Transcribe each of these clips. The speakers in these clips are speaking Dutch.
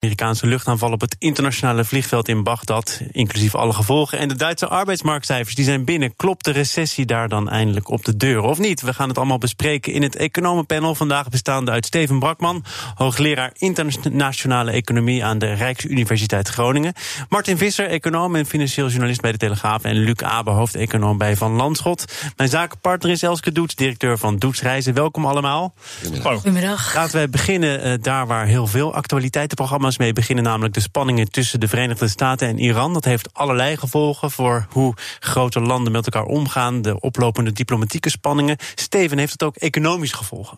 Amerikaanse luchtaanval op het internationale vliegveld in Bagdad, inclusief alle gevolgen. En de Duitse arbeidsmarktcijfers die zijn binnen. Klopt de recessie daar dan eindelijk op de deur of niet? We gaan het allemaal bespreken in het economenpanel. Vandaag bestaande uit Steven Brakman, hoogleraar internationale economie aan de Rijksuniversiteit Groningen. Martin Visser, econoom en financieel journalist bij de Telegraaf. En Luc Abe, hoofdeconoom bij Van Landschot. Mijn zakenpartner is Elske Doets, directeur van Doets Reizen. Welkom allemaal. Goedemiddag. Goedemiddag. Laten we beginnen uh, daar waar heel veel actualiteitenprogramma's mee beginnen, namelijk de spanningen tussen de Verenigde Staten en Iran. Dat heeft allerlei gevolgen voor hoe grote landen met elkaar omgaan, de oplopende diplomatieke spanningen. Steven, heeft het ook economische gevolgen?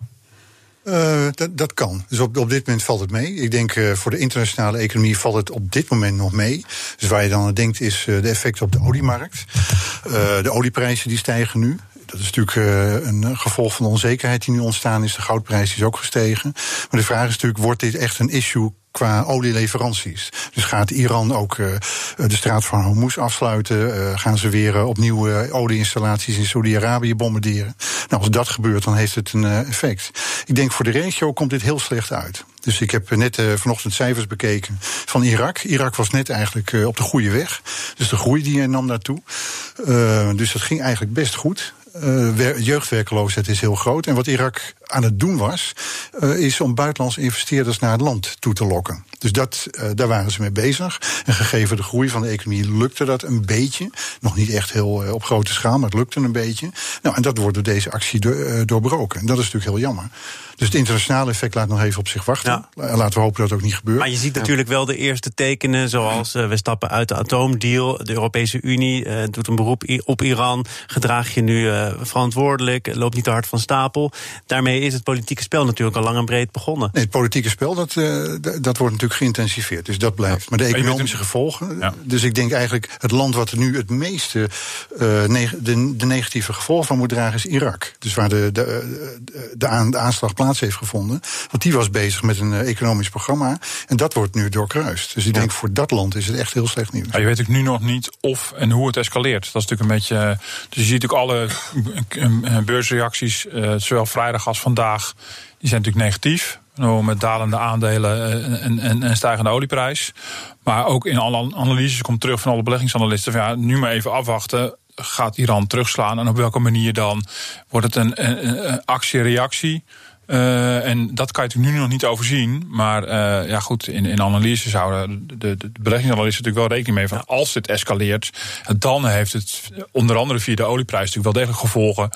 Uh, dat, kan. Dus op, op dit moment valt het mee. Ik denk uh, voor de internationale economie valt het op dit moment nog mee. Dus waar je dan aan denkt is uh, de effecten op de oliemarkt. de olieprijzen die stijgen nu dat is natuurlijk een gevolg van de onzekerheid die nu ontstaan is. De goudprijs is ook gestegen. Maar de vraag is natuurlijk, wordt dit echt een issue qua olieleveranties. Dus gaat Iran ook uh, de straat van Hormuz afsluiten? Uh, gaan ze weer opnieuw olieinstallaties in Saudi-Arabië bombarderen? Nou, als dat gebeurt, dan heeft het een effect. Ik denk voor de regio komt dit heel slecht uit. Dus ik heb net vanochtend cijfers bekeken van Irak. Irak was net eigenlijk op de goede weg. Dus de groei die nam naartoe. dus dat ging eigenlijk best goed. Uh, jeugdwerkeloosheid is heel groot. En wat Irak aan het doen was, uh, is om buitenlandse investeerders naar het land toe te lokken. Dus dat, uh, daar waren ze mee bezig. En gegeven de groei van de economie lukte dat een beetje. Nog niet echt heel op grote schaal, maar het lukte een beetje. Nou, en dat wordt door deze actie do doorbroken. En dat is natuurlijk heel jammer. Dus het internationale effect laat nog even op zich wachten. Ja. Laten we hopen dat het ook niet gebeurt. Maar je ziet natuurlijk wel de eerste tekenen, zoals we stappen uit de atoomdeal. De Europese Unie doet een beroep op Iran. Gedraag je nu verantwoordelijk, loopt niet te hard van stapel. Daarmee is het politieke spel natuurlijk al lang en breed begonnen. Nee, het politieke spel, dat, dat wordt natuurlijk geïntensiveerd. Dus dat blijft. Maar de economische gevolgen. Ja. Dus ik denk eigenlijk, het land wat er nu het meeste neg de, de, negatieve gevolgen van moet dragen, is Irak. Dus waar de, de, de, aan, de aanslag plaats heeft gevonden. Want die was bezig met een uh, economisch programma. En dat wordt nu doorkruist. Dus ik denk voor dat land is het echt heel slecht nieuws. Maar je weet ook nu nog niet of en hoe het escaleert. Dat is natuurlijk een beetje. Eh, dus je ziet ook alle uh, beursreacties, zowel vrijdag als vandaag, die zijn natuurlijk negatief. Met dalende aandelen en, en, en stijgende olieprijs. Maar ook in alle analyses komt terug van alle beleggingsanalisten. Van ja, nu maar even afwachten gaat Iran terugslaan en op welke manier dan? Wordt het een, een, een actie-reactie? Uh, en dat kan je natuurlijk nu nog niet overzien. Maar uh, ja, goed, in, in analyse zouden de, de, de beleggingsanalyse natuurlijk wel rekening mee van als dit escaleert, dan heeft het onder andere via de olieprijs natuurlijk wel degelijk gevolgen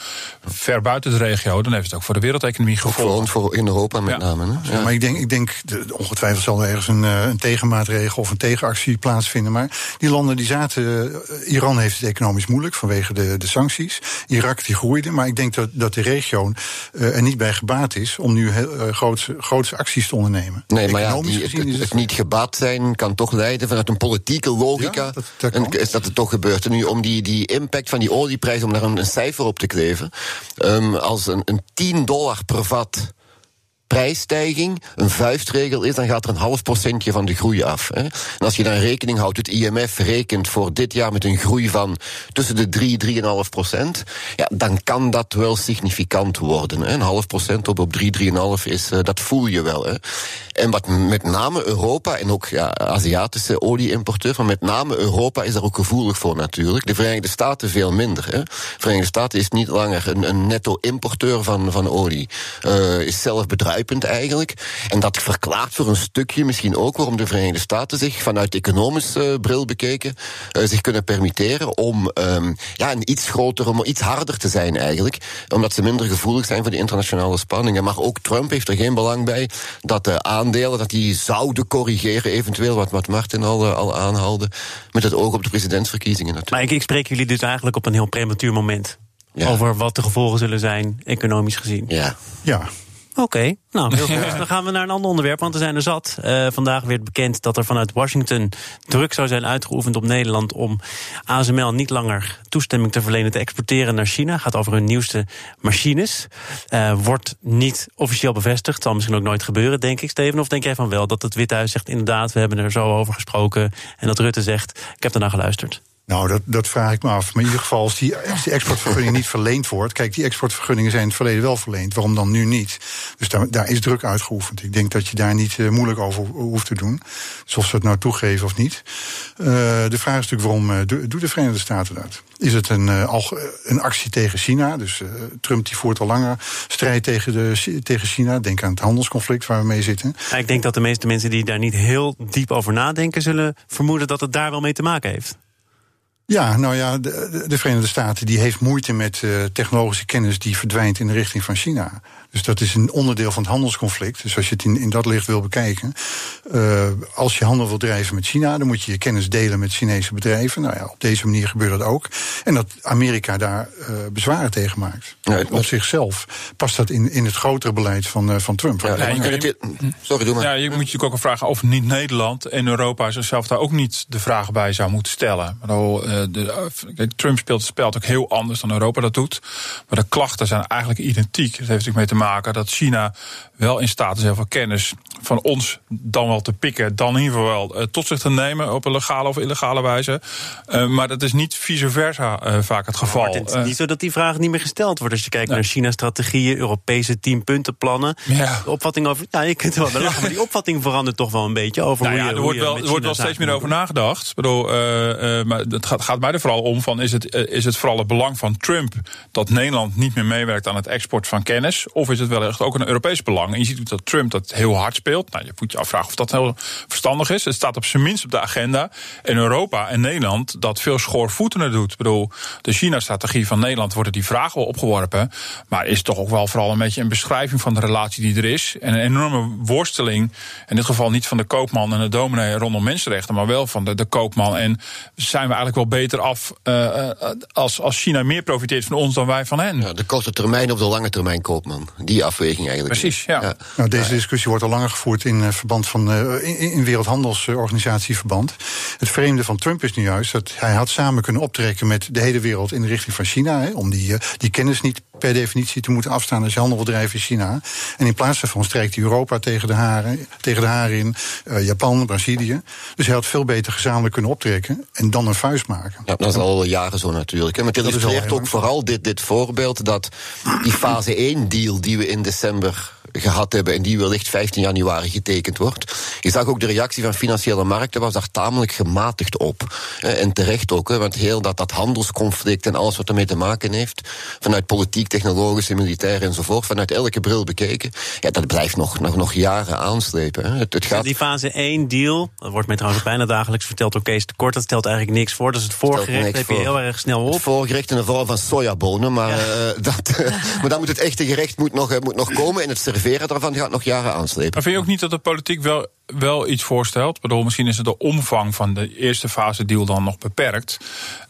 ver buiten de regio. Dan heeft het ook voor de wereldeconomie gevolgen. Voor, voor in Europa met ja. name. Hè? Ja. maar ik denk, ik denk de, ongetwijfeld zal er ergens een, een tegenmaatregel of een tegenactie plaatsvinden. Maar die landen die zaten. Iran heeft het economisch moeilijk vanwege de, de sancties. Irak die groeide. Maar ik denk dat, dat de regio uh, er niet bij gebaat is is om nu heel, uh, grootse, grootse acties te ondernemen. Nee, maar ja, die, het, het, het, niet gebaat zijn kan toch leiden vanuit een politieke logica. Ja, dat, dat en, is dat het toch gebeurt. En nu om die, die impact van die olieprijs, om daar een, een cijfer op te kleven. Um, als een, een 10 dollar per vat prijsstijging een vuistregel is, dan gaat er een half procentje van de groei af. Hè. En als je dan rekening houdt, het IMF rekent voor dit jaar met een groei van tussen de 3 3,5 procent, ja, dan kan dat wel significant worden. Een half procent op, op 3, 3,5 is, uh, dat voel je wel. Hè. En wat met name Europa en ook ja, Aziatische olieimporteurs, maar met name Europa is daar ook gevoelig voor natuurlijk. De Verenigde Staten veel minder. Hè. De Verenigde Staten is niet langer een, een netto-importeur van, van olie, uh, is zelf bedrijf eigenlijk. En dat verklaart voor een stukje misschien ook waarom de Verenigde Staten zich vanuit economische uh, bril bekeken uh, zich kunnen permitteren om um, ja, een iets groter, om iets harder te zijn eigenlijk. Omdat ze minder gevoelig zijn voor de internationale spanningen. Maar ook Trump heeft er geen belang bij dat de aandelen dat die zouden corrigeren, eventueel wat, wat Martin al, uh, al aanhaalde, met het oog op de presidentsverkiezingen natuurlijk. Maar ik, ik spreek jullie dus eigenlijk op een heel prematuur moment. Ja. Over wat de gevolgen zullen zijn, economisch gezien. Ja. Ja, Oké, nou heel goed. Dan gaan we naar een ander onderwerp, want er zijn er zat. Uh, vandaag werd bekend dat er vanuit Washington druk zou zijn uitgeoefend op Nederland om ASML niet langer toestemming te verlenen te exporteren naar China. Gaat over hun nieuwste machines. Uh, wordt niet officieel bevestigd. Zal misschien ook nooit gebeuren, denk ik, Steven. Of denk jij van wel dat het Witte Huis zegt inderdaad, we hebben er zo over gesproken. En dat Rutte zegt, ik heb ernaar geluisterd. Nou, dat, dat vraag ik me af. Maar in ieder geval, als die, exportvergunning niet verleend wordt. Kijk, die exportvergunningen zijn in het verleden wel verleend. Waarom dan nu niet? Dus daar, daar is druk uitgeoefend. Ik denk dat je daar niet uh, moeilijk over hoeft te doen. Dus of ze het nou toegeven of niet. Uh, de vraag is natuurlijk waarom uh, doen de Verenigde Staten dat? Is het een, een actie tegen China? Dus Trump die voert al langer strijd tegen, de, tegen China. Denk aan het handelsconflict waar we mee zitten. ik denk dat de meeste mensen die daar niet heel diep over nadenken... zullen vermoeden dat het daar wel mee te maken heeft. Ja, nou ja, de, de, Verenigde Staten die heeft moeite met uh, technologische kennis die verdwijnt in de richting van China. Dus dat is een onderdeel van het handelsconflict. Dus als je het in, in dat licht wil bekijken. Uh, als je handel wil drijven met China, dan moet je je kennis delen met Chinese bedrijven. Nou ja, op deze manier gebeurt dat ook. En dat Amerika daar uh, bezwaren tegen maakt. Ja, op zichzelf past dat in, in het grotere beleid van, uh, van Trump. Ja, je, sorry, doe maar. Ja, je moet je natuurlijk ook afvragen of niet Nederland en Europa zichzelf daar ook niet de vragen bij zou moeten stellen. Trump speelt het spel ook heel anders dan Europa dat doet. Maar de klachten zijn eigenlijk identiek. Dat heeft natuurlijk mee te maken dat China wel in staat is heel veel kennis van ons dan wel te pikken, dan in ieder geval wel uh, tot zich te nemen op een legale of illegale wijze. Uh, maar dat is niet vice versa uh, vaak het geval. Maar het is niet zo dat die vraag niet meer gesteld wordt. Als je kijkt naar China-strategieën, Europese tienpuntenplannen. Ja. De opvatting over. Nou, je kunt er wel lachen, maar die opvatting verandert toch wel een beetje over nou hoe ja, je. Er wordt wel, er wordt wel steeds meer over nagedacht. Ik bedoel, maar het gaat, gaat, mij er vooral om: van is, het, is het vooral het belang van Trump dat Nederland niet meer meewerkt aan het export van kennis? Of is het wel echt ook een Europees belang? En je ziet dat Trump dat heel hard speelt. Nou, je moet je afvragen of dat heel verstandig is. Het staat op zijn minst op de agenda. En Europa en Nederland dat veel schoorvoetender doet. Ik bedoel, de China-strategie van Nederland worden die vragen wel opgeworpen. Maar is toch ook wel vooral een beetje een beschrijving van de relatie die er is. En een enorme worsteling. In dit geval niet van de koopman en de dominee rondom mensenrechten. Maar wel van de, de koopman. En zijn we eigenlijk wel beter af uh, als, als China meer profiteert van ons dan wij van hen. Ja, de korte termijn of de lange termijn koopman. Die afweging eigenlijk. Precies, ja. Ja. Nou, deze discussie wordt al langer gevoerd in eh, verband van uh, in, in Wereldhandelsorganisatieverband. Het vreemde van Trump is nu juist dat hij had samen kunnen optrekken met de hele wereld in de richting van China. Hè, om die, uh, die kennis niet per definitie te moeten afstaan als je handel wil drijven in China. En in plaats daarvan strijkt Europa tegen de haren, tegen de haren in, uh, Japan, Brazilië. Dus hij had veel beter gezamenlijk kunnen optrekken en dan een vuist maken. Ja, dat is al jaren zo natuurlijk. Maar het illustreert ook vooral dit, dit voorbeeld dat die fase 1-deal die we in december gehad hebben en die wellicht 15 januari getekend wordt. Je zag ook de reactie van financiële markten was daar tamelijk gematigd op. En terecht ook, want heel dat, dat handelsconflict en alles wat ermee te maken heeft, vanuit politiek, technologische, militair enzovoort, vanuit elke bril bekeken, ja, dat blijft nog, nog, nog jaren aanslepen. Het, het gaat... Die fase 1 deal, dat wordt mij trouwens bijna dagelijks verteld door Kees Tekort, dat stelt eigenlijk niks voor. Dat is het voorgerecht, heb je heel erg snel op. Het voorgerecht in de vorm van sojabonen, maar, ja. uh, dat, uh, maar dan moet het echte gerecht moet nog, moet nog komen en het serveren daarvan gaat nog jaren aanslepen. Maar vind je ook niet dat de politiek wel wel iets voorstelt. Ik bedoel, misschien is het de omvang van de eerste fase deal dan nog beperkt.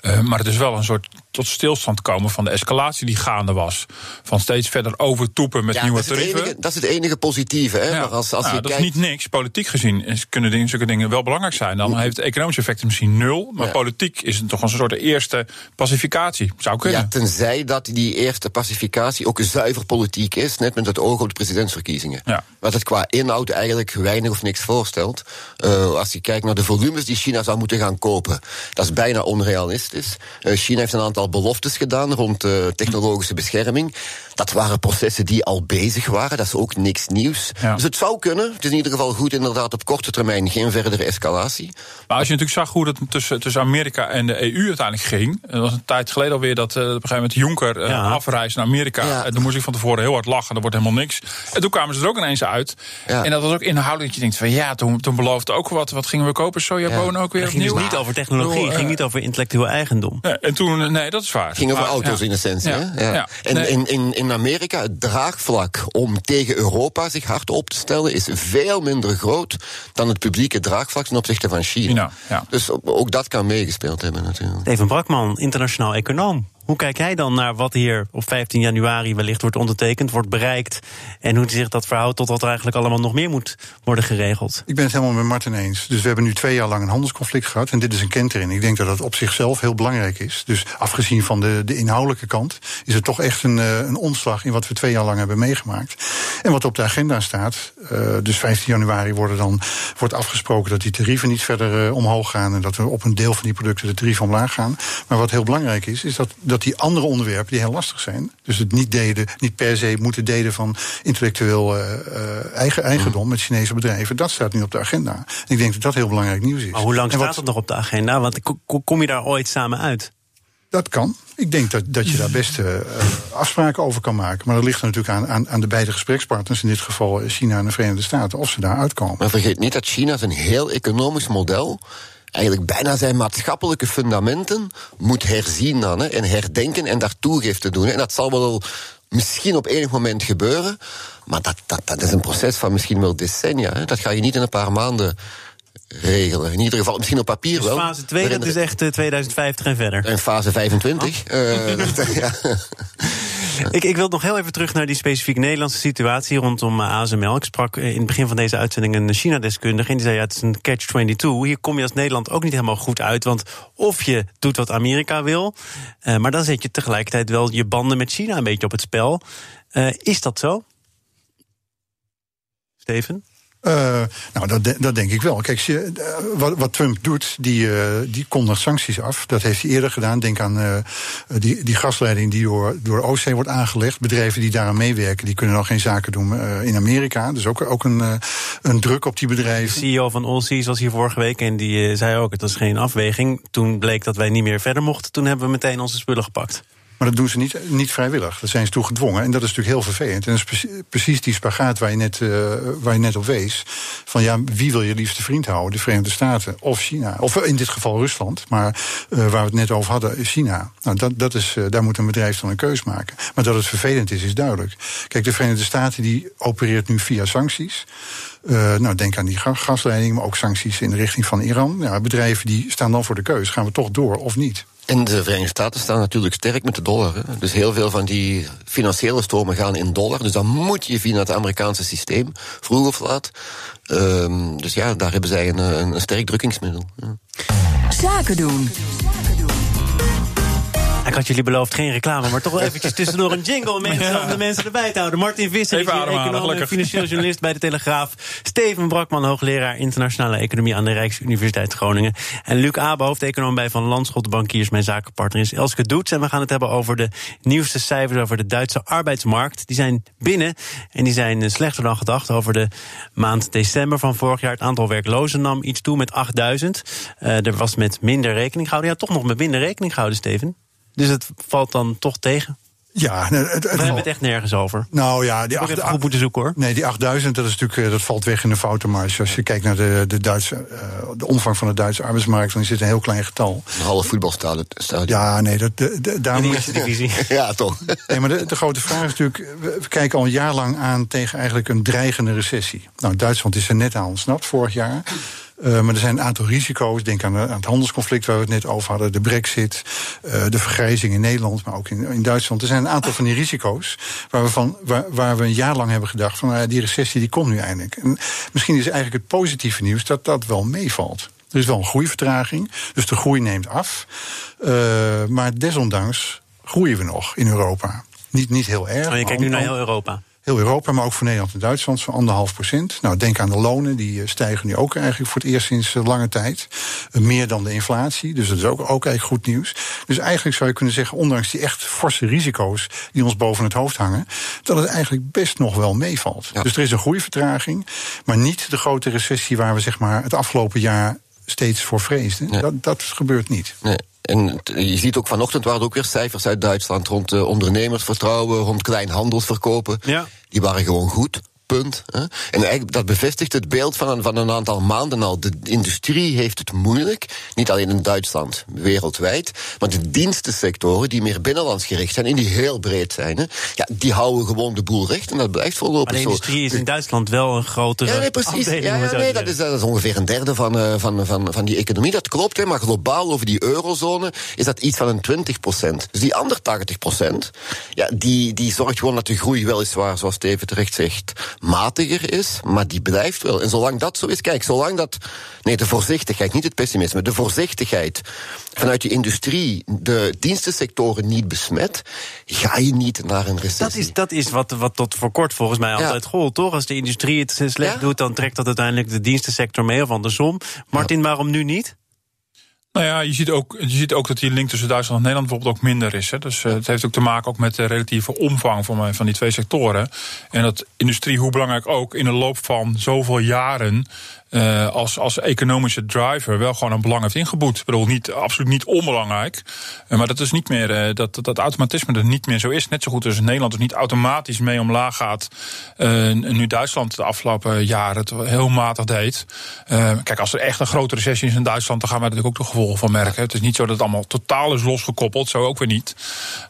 Uh, maar het is wel een soort tot stilstand komen van de escalatie die gaande was. Van steeds verder overtoepen met nieuwe tarieven. dat is het enige positieve. Hè? Ja. Maar als, als nou, je dat kijkt... is niet niks. Politiek gezien is, kunnen dingen, zulke dingen wel belangrijk zijn. Dan heeft het economische effect misschien nul. Maar ja. politiek is het toch een soort eerste pacificatie. Zou kunnen. Ja, tenzij dat die eerste pacificatie ook zuiver politiek is. Net met het oog op de presidentsverkiezingen. Ja. Wat het qua inhoud eigenlijk weinig of niks voorstelt. Uh, als je kijkt naar de volumes die China zou moeten gaan kopen. Dat is bijna onrealistisch. Uh, China heeft een aantal beloftes gedaan rond uh, technologische bescherming. Dat waren processen die al bezig waren. Dat is ook niks nieuws. Ja. Dus het zou kunnen. Het is in ieder geval goed inderdaad op korte termijn geen verdere escalatie. Maar als je natuurlijk zag hoe het tussen, tussen Amerika en de EU uiteindelijk ging. Het was een tijd geleden alweer dat uh, op een gegeven moment Juncker uh, ja. afreisde naar Amerika. Ja. En toen moest ik van tevoren heel hard lachen. Er wordt helemaal niks. En toen kwamen ze er ook ineens uit. Ja. En dat was ook inhoudelijk dat je denkt van ja, toen, toen beloofde ook wat. Wat gingen we kopen? Sojabonen ook weer het ging opnieuw? Dus niet over technologie. Het ging niet over intellectueel eigendom. Ja, en toen, nee, dat is waar. Het ging over auto's in essentie. Ja. En nee. in, in, in Amerika, het draagvlak om tegen Europa zich hard op te stellen, is veel minder groot dan het publieke draagvlak ten opzichte van China. Ja, Dus ook dat kan meegespeeld hebben natuurlijk. Steven Brakman, internationaal econoom. Hoe kijk jij dan naar wat hier op 15 januari wellicht wordt ondertekend, wordt bereikt... en hoe zich dat verhoudt tot wat er eigenlijk allemaal nog meer moet worden geregeld? Ik ben het helemaal met Martin eens. Dus we hebben nu twee jaar lang een handelsconflict gehad en dit is een kentering. Ik denk dat dat op zichzelf heel belangrijk is. Dus afgezien van de, de inhoudelijke kant is het toch echt een, eh, een omslag in wat we twee jaar lang hebben meegemaakt. En wat op de agenda staat, uh, dus 15 januari worden dan, wordt afgesproken dat die tarieven niet verder uh, omhoog gaan en dat we op een deel van die producten de tarieven omlaag gaan. Maar wat heel belangrijk is, is dat die andere onderwerpen die heel lastig zijn, dus het niet deden, niet per se moeten deden van intellectueel uh, eigen, eigendom met Chinese bedrijven, dat staat nu op de agenda. En ik denk dat dat heel belangrijk nieuws is. Maar hoe lang en staat wat, het nog op de agenda? Want kom je daar ooit samen uit? Dat kan. Ik denk dat, dat je daar best uh, afspraken over kan maken. Maar dat ligt er natuurlijk aan, aan, aan de beide gesprekspartners, in dit geval China en de Verenigde Staten, of ze daar uitkomen. Maar vergeet niet dat China zijn heel economisch model eigenlijk bijna zijn maatschappelijke fundamenten moet herzien dan, hè, en herdenken en daar toegifte doen. En dat zal wel misschien op enig moment gebeuren, maar dat, dat, dat is een proces van misschien wel decennia. Hè. Dat ga je niet in een paar maanden regelen. In ieder geval, misschien op papier dus wel. Fase 2, dat is echt 2050 en verder. En fase 25. Oh. Uh, ja. ik, ik wil nog heel even terug naar die specifieke Nederlandse situatie rondom ASML. Ik sprak in het begin van deze uitzending een China-deskundige. En die zei: ja, het is een catch-22. Hier kom je als Nederland ook niet helemaal goed uit. Want of je doet wat Amerika wil, uh, maar dan zet je tegelijkertijd wel je banden met China een beetje op het spel. Is dat zo? Steven? Uh, nou, dat, dat denk ik wel. Kijk, uh, wat, Trump doet, die, uh, die kondigt sancties af. Dat heeft hij eerder gedaan. Denk aan die, die gasleiding die door, door Oostzee wordt aangelegd. Bedrijven die daaraan meewerken, die kunnen nog geen zaken doen in Amerika. Dus ook, ook een, een druk op die bedrijven. De CEO van Allseas was hier vorige week en die zei ook... het was geen afweging. Toen bleek dat wij niet meer verder mochten. Toen hebben we meteen onze spullen gepakt. Maar dat doen ze niet, niet vrijwillig. Dat zijn ze toe gedwongen. En dat is natuurlijk heel vervelend. En dat is precies die spagaat waar je net, uh, waar je net op wees. Van ja, wie wil je liefste vriend houden? De Verenigde Staten of China? Of in dit geval Rusland. Maar uh, waar we het net over hadden, China. Nou, dat, dat is, uh, daar moet een bedrijf dan een keus maken. Maar dat het vervelend is, is duidelijk. Kijk, de Verenigde Staten die opereert nu via sancties. Nou, denk aan die gasleiding, maar ook sancties in de richting van Iran. Bedrijven die staan dan voor de keus. Gaan we toch door of niet? En de Verenigde Staten staan natuurlijk sterk met de dollar. Hè. Dus heel veel van die financiële stromen gaan in dollar. Dus dan moet je via het Amerikaanse systeem, vroeg of laat. Um, dus ja, daar hebben zij een, een, een sterk drukkingsmiddel. Zaken doen. Ik had jullie beloofd geen reclame, maar toch wel eventjes tussendoor een jingle mensen, om de mensen erbij te houden. Martin Visser, econoom en financieel journalist bij de Telegraaf. Steven Brakman, hoogleraar internationale economie aan de Rijksuniversiteit Groningen. En Luc Abe, hoofdeconoom bij Van Landschot Bankiers. Mijn zakenpartner is Elske Doets. En we gaan het hebben over de nieuwste cijfers over de Duitse arbeidsmarkt. Die zijn binnen en die zijn slechter dan gedacht. Over de maand december van vorig jaar. Het aantal werklozen nam iets toe met 8000. Uh, er was met minder rekening gehouden. Ja, toch nog met minder rekening gehouden, Steven. Dus het valt dan toch tegen? Ja, het, het, we hebben het echt nergens over. Nou ja, die 8000 goed moeten zoeken hoor. Nee, die 8000, dat is natuurlijk dat valt weg in de foutenmarge. Als je kijkt naar de, de, Duitse, uh, de omvang van de Duitse arbeidsmarkt, dan is het een heel klein getal. Een half voetbalstadion. Ja, nee, dat, de, de, daar in de eerste divisie. ja, toch. Nee, maar de, de, grote vraag is natuurlijk, we kijken al een jaar lang aan tegen eigenlijk een dreigende recessie. Nou, Duitsland is er net aan ontsnapt vorig jaar. Uh, maar er zijn een aantal risico's. Denk aan, aan, het handelsconflict waar we het net over hadden. De brexit, uh, de vergrijzing in Nederland, maar ook in, in, Duitsland. Er zijn een aantal van die risico's waar we, van, waar, waar we een jaar lang hebben gedacht... van nou, die recessie die komt nu eindelijk. En misschien is eigenlijk het positieve nieuws dat dat wel meevalt. Er is wel een groeivertraging, dus de groei neemt af. Uh, maar desondanks groeien we nog in Europa. Niet, niet heel erg. Maar je kijkt nu naar heel Europa heel Europa, maar ook voor Nederland en Duitsland, van anderhalf procent. Nou, denk aan de lonen, die stijgen nu ook eigenlijk voor het eerst sinds lange tijd. Meer dan de inflatie, dus dat is ook, ook eigenlijk goed nieuws. Dus eigenlijk zou je kunnen zeggen, ondanks die echt forse risico's die ons boven het hoofd hangen, dat het eigenlijk best nog wel meevalt. Ja. Dus er is een groeivertraging, maar niet de grote recessie waar we zeg maar het afgelopen jaar steeds voor vreesden. Nee. Dat, dat gebeurt niet. Nee. En je ziet ook vanochtend waren er ook weer cijfers uit Duitsland rond ondernemersvertrouwen, rond kleinhandelsverkopen. Ja. Die waren gewoon goed. Punt. Hè. En eigenlijk dat bevestigt het beeld van een, van een aantal maanden al. De industrie heeft het moeilijk, niet alleen in Duitsland, wereldwijd. Maar de dienstensectoren die meer binnenlands gericht zijn en die heel breed zijn, hè, ja, die houden gewoon de boel recht en dat blijft voorlopig maar de industrie is in Duitsland wel een grotere ja, nee, precies. Ja, ja, nee, dat, is, dat is ongeveer een derde van, uh, van, van, van die economie. Dat klopt, hè, maar globaal over die eurozone is dat iets van een 20 procent. Dus die andere 80 procent, ja, die, die zorgt gewoon dat de groei weliswaar, zoals Steven terecht zegt, matiger is, maar die blijft wel. En zolang dat zo is, kijk, zolang dat. Nee, de voorzichtigheid, niet het pessimisme, de voorzichtigheid vanuit die industrie de dienstensectoren niet besmet, ga je niet naar een recessie. Dat is, dat is wat, wat tot voor kort volgens mij altijd ja. gold, toch? Als de industrie het slecht doet, dan trekt dat uiteindelijk de dienstensector mee of andersom. Martin, waarom nu niet? Nou ja, je ziet, ook, je ziet ook dat die link tussen Duitsland en Nederland bijvoorbeeld ook minder is. Hè. Dus uh, het heeft ook te maken ook met de relatieve omvang van, van die twee sectoren. En dat industrie, hoe belangrijk ook, in de loop van zoveel jaren uh, als, als economische driver wel gewoon een belang heeft ingeboet. Ik bedoel, niet, absoluut niet onbelangrijk. Uh, maar dat is niet meer, uh, dat, dat automatisme er niet meer zo is. Net zo goed als Nederland dus niet automatisch mee omlaag gaat. nu Duitsland de afgelopen jaren het heel matig deed. kijk, als er echt een grote recessie is in Duitsland, dan gaan we natuurlijk ook de gevolgen van merken. Het is niet zo dat het allemaal totaal is losgekoppeld, zo ook weer niet.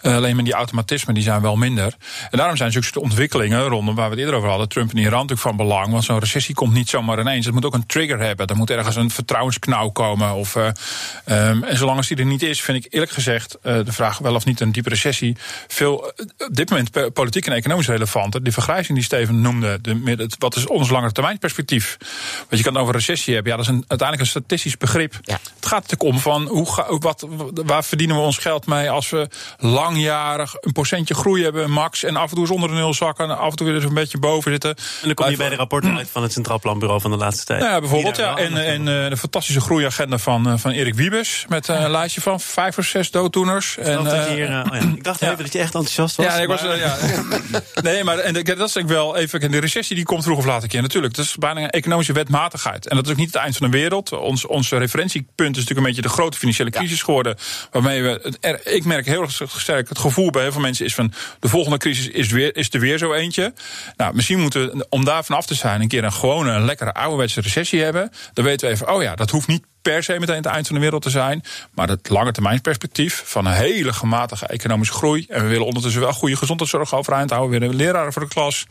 alleen maar die automatismen die zijn wel minder. En daarom zijn zulke ontwikkelingen rondom waar we het eerder over hadden, Trump en Iran natuurlijk van belang. Want zo'n recessie komt niet zomaar ineens. Het moet ook een trigger hebben. Er moet ergens een vertrouwensknauw komen. Of, uh, um, en zolang als die er niet is, vind ik eerlijk gezegd uh, de vraag wel of niet een diepe recessie veel op dit moment politiek en economisch relevant. Die vergrijzing die Steven noemde, de, wat is ons lange termijn perspectief? Want je kan over recessie hebben. Ja, dat is een, uiteindelijk een statistisch begrip. Ja. Het gaat natuurlijk om van hoe, wat, waar verdienen we ons geld mee als we langjarig een procentje groei hebben, max, en af en toe zonder een nul zakken, en af en toe weer eens een beetje boven zitten. En dan kom je bij de rapporten uit van het Centraal Planbureau van de laatste tijd. Ja, bijvoorbeeld. Ja. En, en uh, de fantastische groeiagenda van, uh, van Erik Wiebes. Met uh, een lijstje van vijf of zes dooddoeners. Ik, en, hier, oh ja. ik dacht even dat je echt enthousiast was. Ja, nee, ik was, ja. nee maar en, dat is ik wel even. De recessie die komt vroeg of laat een keer natuurlijk. Dat is bijna een economische wetmatigheid. En dat is ook niet het eind van de wereld. Ons, ons referentiepunt is natuurlijk een beetje de grote financiële crisis geworden. Waarmee we. Er, ik merk heel sterk het gevoel bij heel veel mensen is van. De volgende crisis is, weer, is er weer zo eentje. Nou, misschien moeten we, om daarvan af te zijn, een keer een gewone, lekkere ouderwetse recessie hebben dan weten we even, oh ja, dat hoeft niet per se meteen het eind van de wereld te zijn. Maar het lange termijn perspectief van een hele gematige economische groei. En we willen ondertussen wel goede gezondheidszorg overeind houden. We willen leraren voor de klas.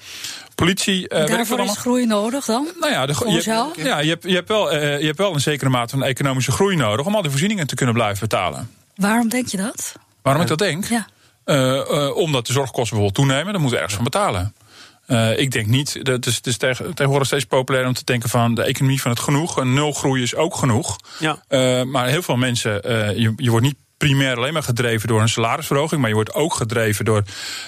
Politie. Uh, Daarvoor is groei nodig dan? Nou ja, de, je, ja je, hebt, je, hebt wel, uh, je hebt wel een zekere mate van economische groei nodig om al die voorzieningen te kunnen blijven betalen. Waarom denk je dat? Waarom ik dat denk? Ja. Uh, omdat de zorgkosten bijvoorbeeld toenemen, dan moeten we ergens van betalen. Uh, ik denk niet. Het is, het is tegenwoordig steeds populair om te denken van de economie van het genoeg. Een nulgroei is ook genoeg. Ja. Uh, maar heel veel mensen, uh, je, je wordt niet primair alleen maar gedreven door een salarisverhoging, maar je wordt ook gedreven door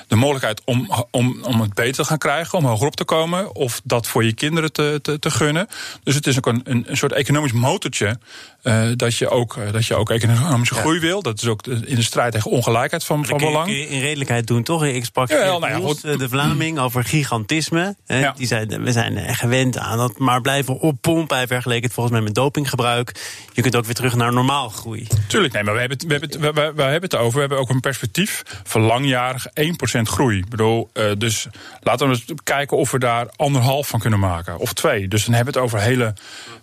de mogelijkheid om, om, om het beter te gaan krijgen, om hoger op te komen, of dat voor je kinderen te, te, te gunnen. Dus het is ook een, een, een soort economisch motortje uh, dat, je ook, uh, dat je ook economische groei wil. Dat is ook in de strijd tegen ongelijkheid van, van belang. Kun je in redelijkheid doen, toch? Ik sprak ja, nou ja, Niels, eh, de Vlaming over gigantisme. Die zei, we zijn gewend aan dat maar blijven oppompen. Hij vergeleken het volgens mij met dopinggebruik. Je kunt ook weer terug naar normaal groei. Tuurlijk, nee, maar we hebben we hebben we, hebben het over. We hebben ook een perspectief van langjarig 1% groei. Ik bedoel, uh, dus laten we eens kijken of we daar anderhalf van kunnen maken. Of twee. Dus dan hebben we het over hele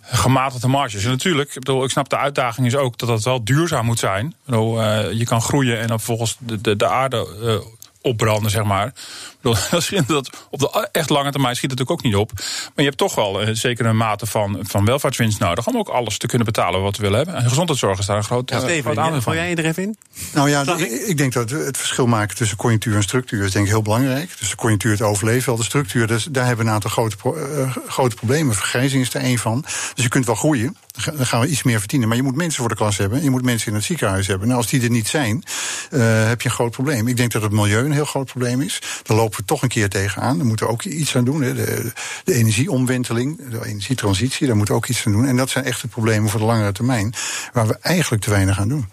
gematigde marges. En natuurlijk, ik bedoel, ik snap de uitdaging is ook dat dat wel duurzaam moet zijn. Ik bedoel, uh, je kan groeien en dan volgens de, de, de aarde uh, opbranden, zeg maar. dat op de echt lange termijn schiet het natuurlijk ook niet op. Maar je hebt toch wel een zekere mate van, van welvaartswinst nodig... om ook alles te kunnen betalen wat we willen hebben. En gezondheidszorg is daar een groot, ja, groot aandeel van. jij je er even in? Nou ja, ik? ik? denk dat het verschil maken tussen conjunctuur en structuur... is denk ik heel belangrijk. Dus de conjunctuur het overleven, wel de structuur... Dus daar hebben we een aantal grote, uh, grote problemen. Vergrijzing is er één van. Dus je kunt wel groeien, dan gaan we iets meer verdienen. Maar je moet mensen voor de klas hebben. Je moet mensen in het ziekenhuis hebben. Nou, als die er niet zijn, uh, heb je een groot probleem. Ik denk dat het milieu een heel groot probleem is. Daar lopen we toch een keer tegenaan. Daar moeten we ook iets aan doen. Hè. De, de energieomwenteling, de energietransitie, daar moeten we ook iets aan doen. En dat zijn echt de problemen voor de langere termijn. Waar we eigenlijk te weinig aan doen.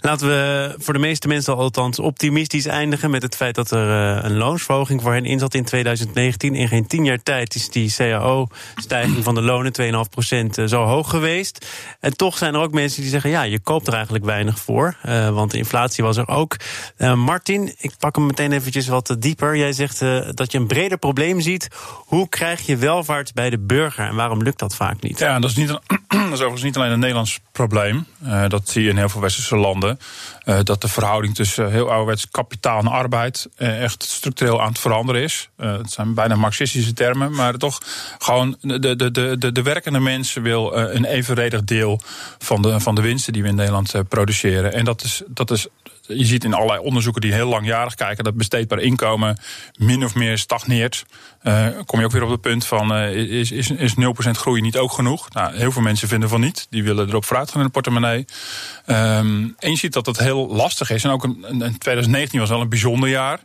Laten we voor de meeste mensen althans optimistisch eindigen met het feit dat er een loonsverhoging voor hen in zat in 2019. In geen tien jaar tijd is die CAO-stijging van de lonen 2,5% zo hoog geweest. En toch zijn er ook mensen die zeggen: ja, je koopt er eigenlijk weinig voor. want de inflatie was er ook. Martin, ik pak hem meteen eventjes wat dieper. Jij zegt dat je een breder probleem ziet. Hoe krijg je welvaart bij de burger en waarom lukt dat vaak niet? Ja, dat is, niet dat is overigens niet alleen een Nederlands probleem. Dat zie je in heel veel westerse landen. Uh, dat de verhouding tussen heel ouderwets kapitaal en arbeid uh, echt structureel aan het veranderen is. het zijn bijna marxistische termen, maar toch gewoon de, de, de, de, de werkende mens wil een evenredig deel van de, van de winsten die we in Nederland produceren. En dat is, dat is je ziet in allerlei onderzoeken die heel langjarig kijken dat besteedbaar inkomen min of meer stagneert. Uh, kom je ook weer op het punt van uh, is, is, is 0% groei niet ook genoeg? Nou, heel veel mensen vinden van niet. Die willen erop vooruit gaan in de portemonnee. Um, en je ziet dat het heel lastig is. En ook een, een 2019 was wel een bijzonder jaar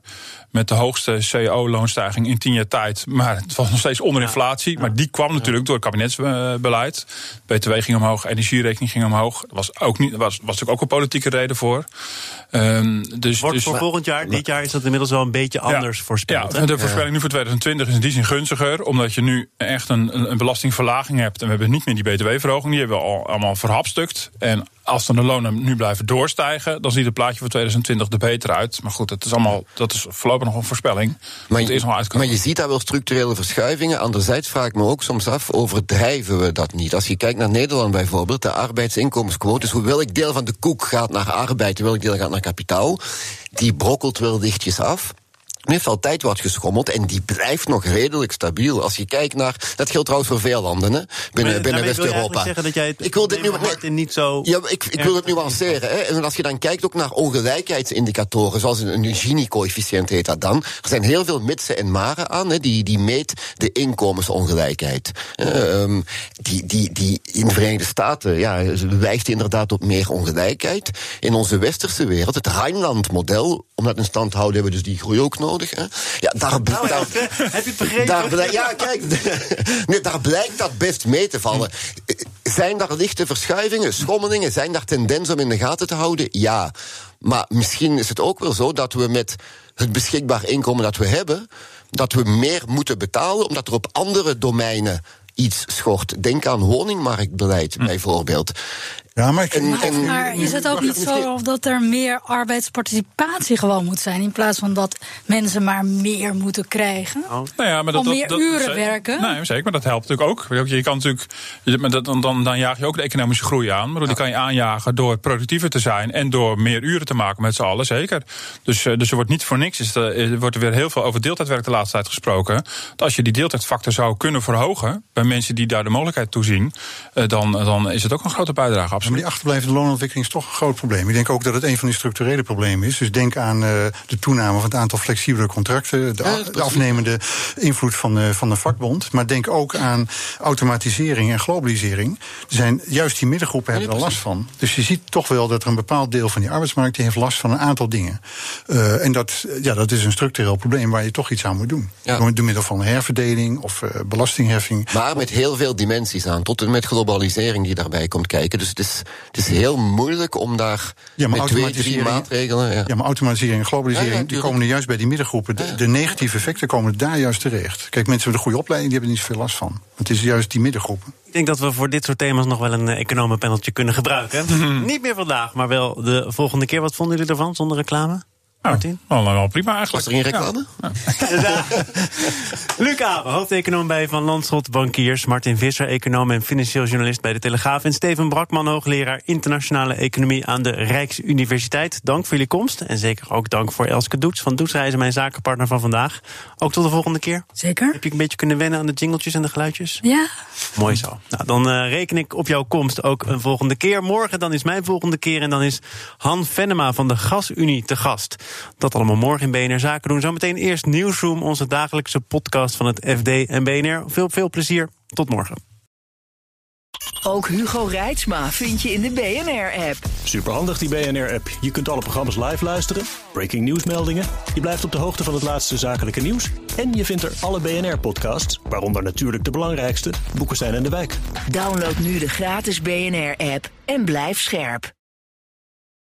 met de hoogste CO-loonstijging in tien jaar tijd. Maar het was nog steeds onder inflatie. Maar die kwam natuurlijk door het kabinetsbeleid. BTW ging omhoog, energierekening ging omhoog. Er was, ook niet, was, was natuurlijk ook een politieke reden voor. Um, dus, Wordt dus, voor volgend jaar, dit jaar is dat inmiddels wel een beetje anders ja, voorspeld. Ja, de voorspelling nu voor 2020 is in die zin gunstiger. Omdat je nu echt een, een belastingverlaging hebt. En we hebben niet meer die btw-verhoging. Die hebben we al allemaal verhapstukt. En als dan de lonen nu blijven doorstijgen, dan ziet het plaatje voor 2020 er beter uit. Maar goed, het is allemaal, dat is voorlopig nog een voorspelling. Maar je, maar je ziet daar wel structurele verschuivingen. Anderzijds vraag ik me ook soms af, overdrijven we dat niet? Als je kijkt naar Nederland bijvoorbeeld, de arbeidsinkomensquotes, hoewel ik deel van de koek gaat naar arbeid, hoewel ik deel gaat naar kapitaal, die brokkelt wel dichtjes af. Nu heeft altijd wat geschommeld en die blijft nog redelijk stabiel. Als je kijkt naar. Dat geldt trouwens voor veel landen hè, binnen, binnen West-Europa. Ik wil dit nu niet zo. Ja, ik, ik wil het nuanceren. Hè. En als je dan kijkt ook naar ongelijkheidsindicatoren, zoals een, een Gini-coëfficiënt heet dat dan. Er zijn heel veel mitsen en maren aan, hè, die, die meet de inkomensongelijkheid. Um, die, die, die in de Verenigde Staten ja, wijst inderdaad op meer ongelijkheid. In onze westerse wereld, het Rijnland-model, om dat in stand te houden, hebben we dus die groei ook nodig nodig. Hè? Ja, daar, nou, daar, heb je het begrepen? Daar, ja, kijk, nee, daar blijkt dat best mee te vallen. Zijn daar lichte verschuivingen, schommelingen? Zijn daar tendensen om in de gaten te houden? Ja. Maar misschien is het ook wel zo dat we met het beschikbaar inkomen dat we hebben, dat we meer moeten betalen, omdat er op andere domeinen iets schort. Denk aan woningmarktbeleid hm. bijvoorbeeld. Ja, maar, maar is het ook niet zo dat er meer arbeidsparticipatie gewoon moet zijn... in plaats van dat mensen maar meer moeten krijgen? Oh. Nou ja, maar dat, Om meer dat, uren werken? Nee, zeker, maar dat helpt natuurlijk ook. Je kan natuurlijk, dan, dan, dan jaag je ook de economische groei aan. Maar die kan je aanjagen door productiever te zijn... en door meer uren te maken met z'n allen, zeker. Dus, eh, dus er wordt niet voor niks, is er wordt er weer heel veel over deeltijdwerk de laatste tijd gesproken. Dat als je die deeltijdfactor zou kunnen verhogen... bij mensen die daar de mogelijkheid toe zien... Eh, dan, dan is het ook een grote bijdrage, maar die achterblijvende loonontwikkeling is toch een groot probleem. Ik denk ook dat het een van die structurele problemen is. Dus denk aan uh, de toename van het aantal flexibele contracten, de, de afnemende invloed van de, van de vakbond. Maar denk ook aan automatisering en globalisering. Er zijn, juist die middengroepen hebben er last van. Dus je ziet toch wel dat er een bepaald deel van die arbeidsmarkt die heeft last van een aantal dingen. Uh, en dat, ja, dat is een structureel probleem waar je toch iets aan moet doen. Ja. Door middel van herverdeling of belastingheffing. Maar met heel veel dimensies aan, tot en met globalisering die daarbij komt kijken. Dus het is het is heel moeilijk om daar ja, maar met twee, drie maatregelen... Ja. ja. maar automatisering en globalisering die komen nu juist bij die middengroepen. De, de, negatieve effecten komen daar juist terecht. Kijk, mensen met een goede opleiding die hebben er niet zoveel last van. Het is juist die middengroepen. Ik denk dat we voor dit soort thema's nog wel een eh, economenpaneltje kunnen gebruiken. Niet meer vandaag, maar wel de volgende keer. Wat vonden jullie ervan, zonder reclame? Martin? Oh, nou, prima eigenlijk. Was er geen reclame? Ja. Luc Abe, hoofdeconoom bij Van Landschot Bankiers. Martin Visser, econoom en financieel journalist bij de Telegraaf. En Steven Brakman, hoogleraar internationale economie aan de Rijksuniversiteit. Dank voor jullie komst. En zeker ook dank voor Elske Doets van Doetsreizen, mijn zakenpartner van vandaag. Ook tot de volgende keer. Zeker. Heb je een beetje kunnen wennen aan de jingletjes en de geluidjes? Ja. Mooi zo. Nou, dan uh, reken ik op jouw komst ook een volgende keer. Morgen dan is mijn volgende keer. En dan is Han Venema van de Gasunie te gast. Dat allemaal morgen in BNR Zaken doen. Zometeen eerst Nieuwsroom, onze dagelijkse podcast van het FD en BNR. Veel, veel plezier. Tot morgen. Ook Hugo Reitsma vind je in de BNR-app. Superhandig die BNR-app. Je kunt alle programma's live luisteren, breaking nieuwsmeldingen. Je blijft op de hoogte van het laatste zakelijke nieuws. En je vindt er alle BNR-podcasts, waaronder natuurlijk de belangrijkste, Boeken zijn in de wijk. Download nu de gratis BNR-app en blijf scherp.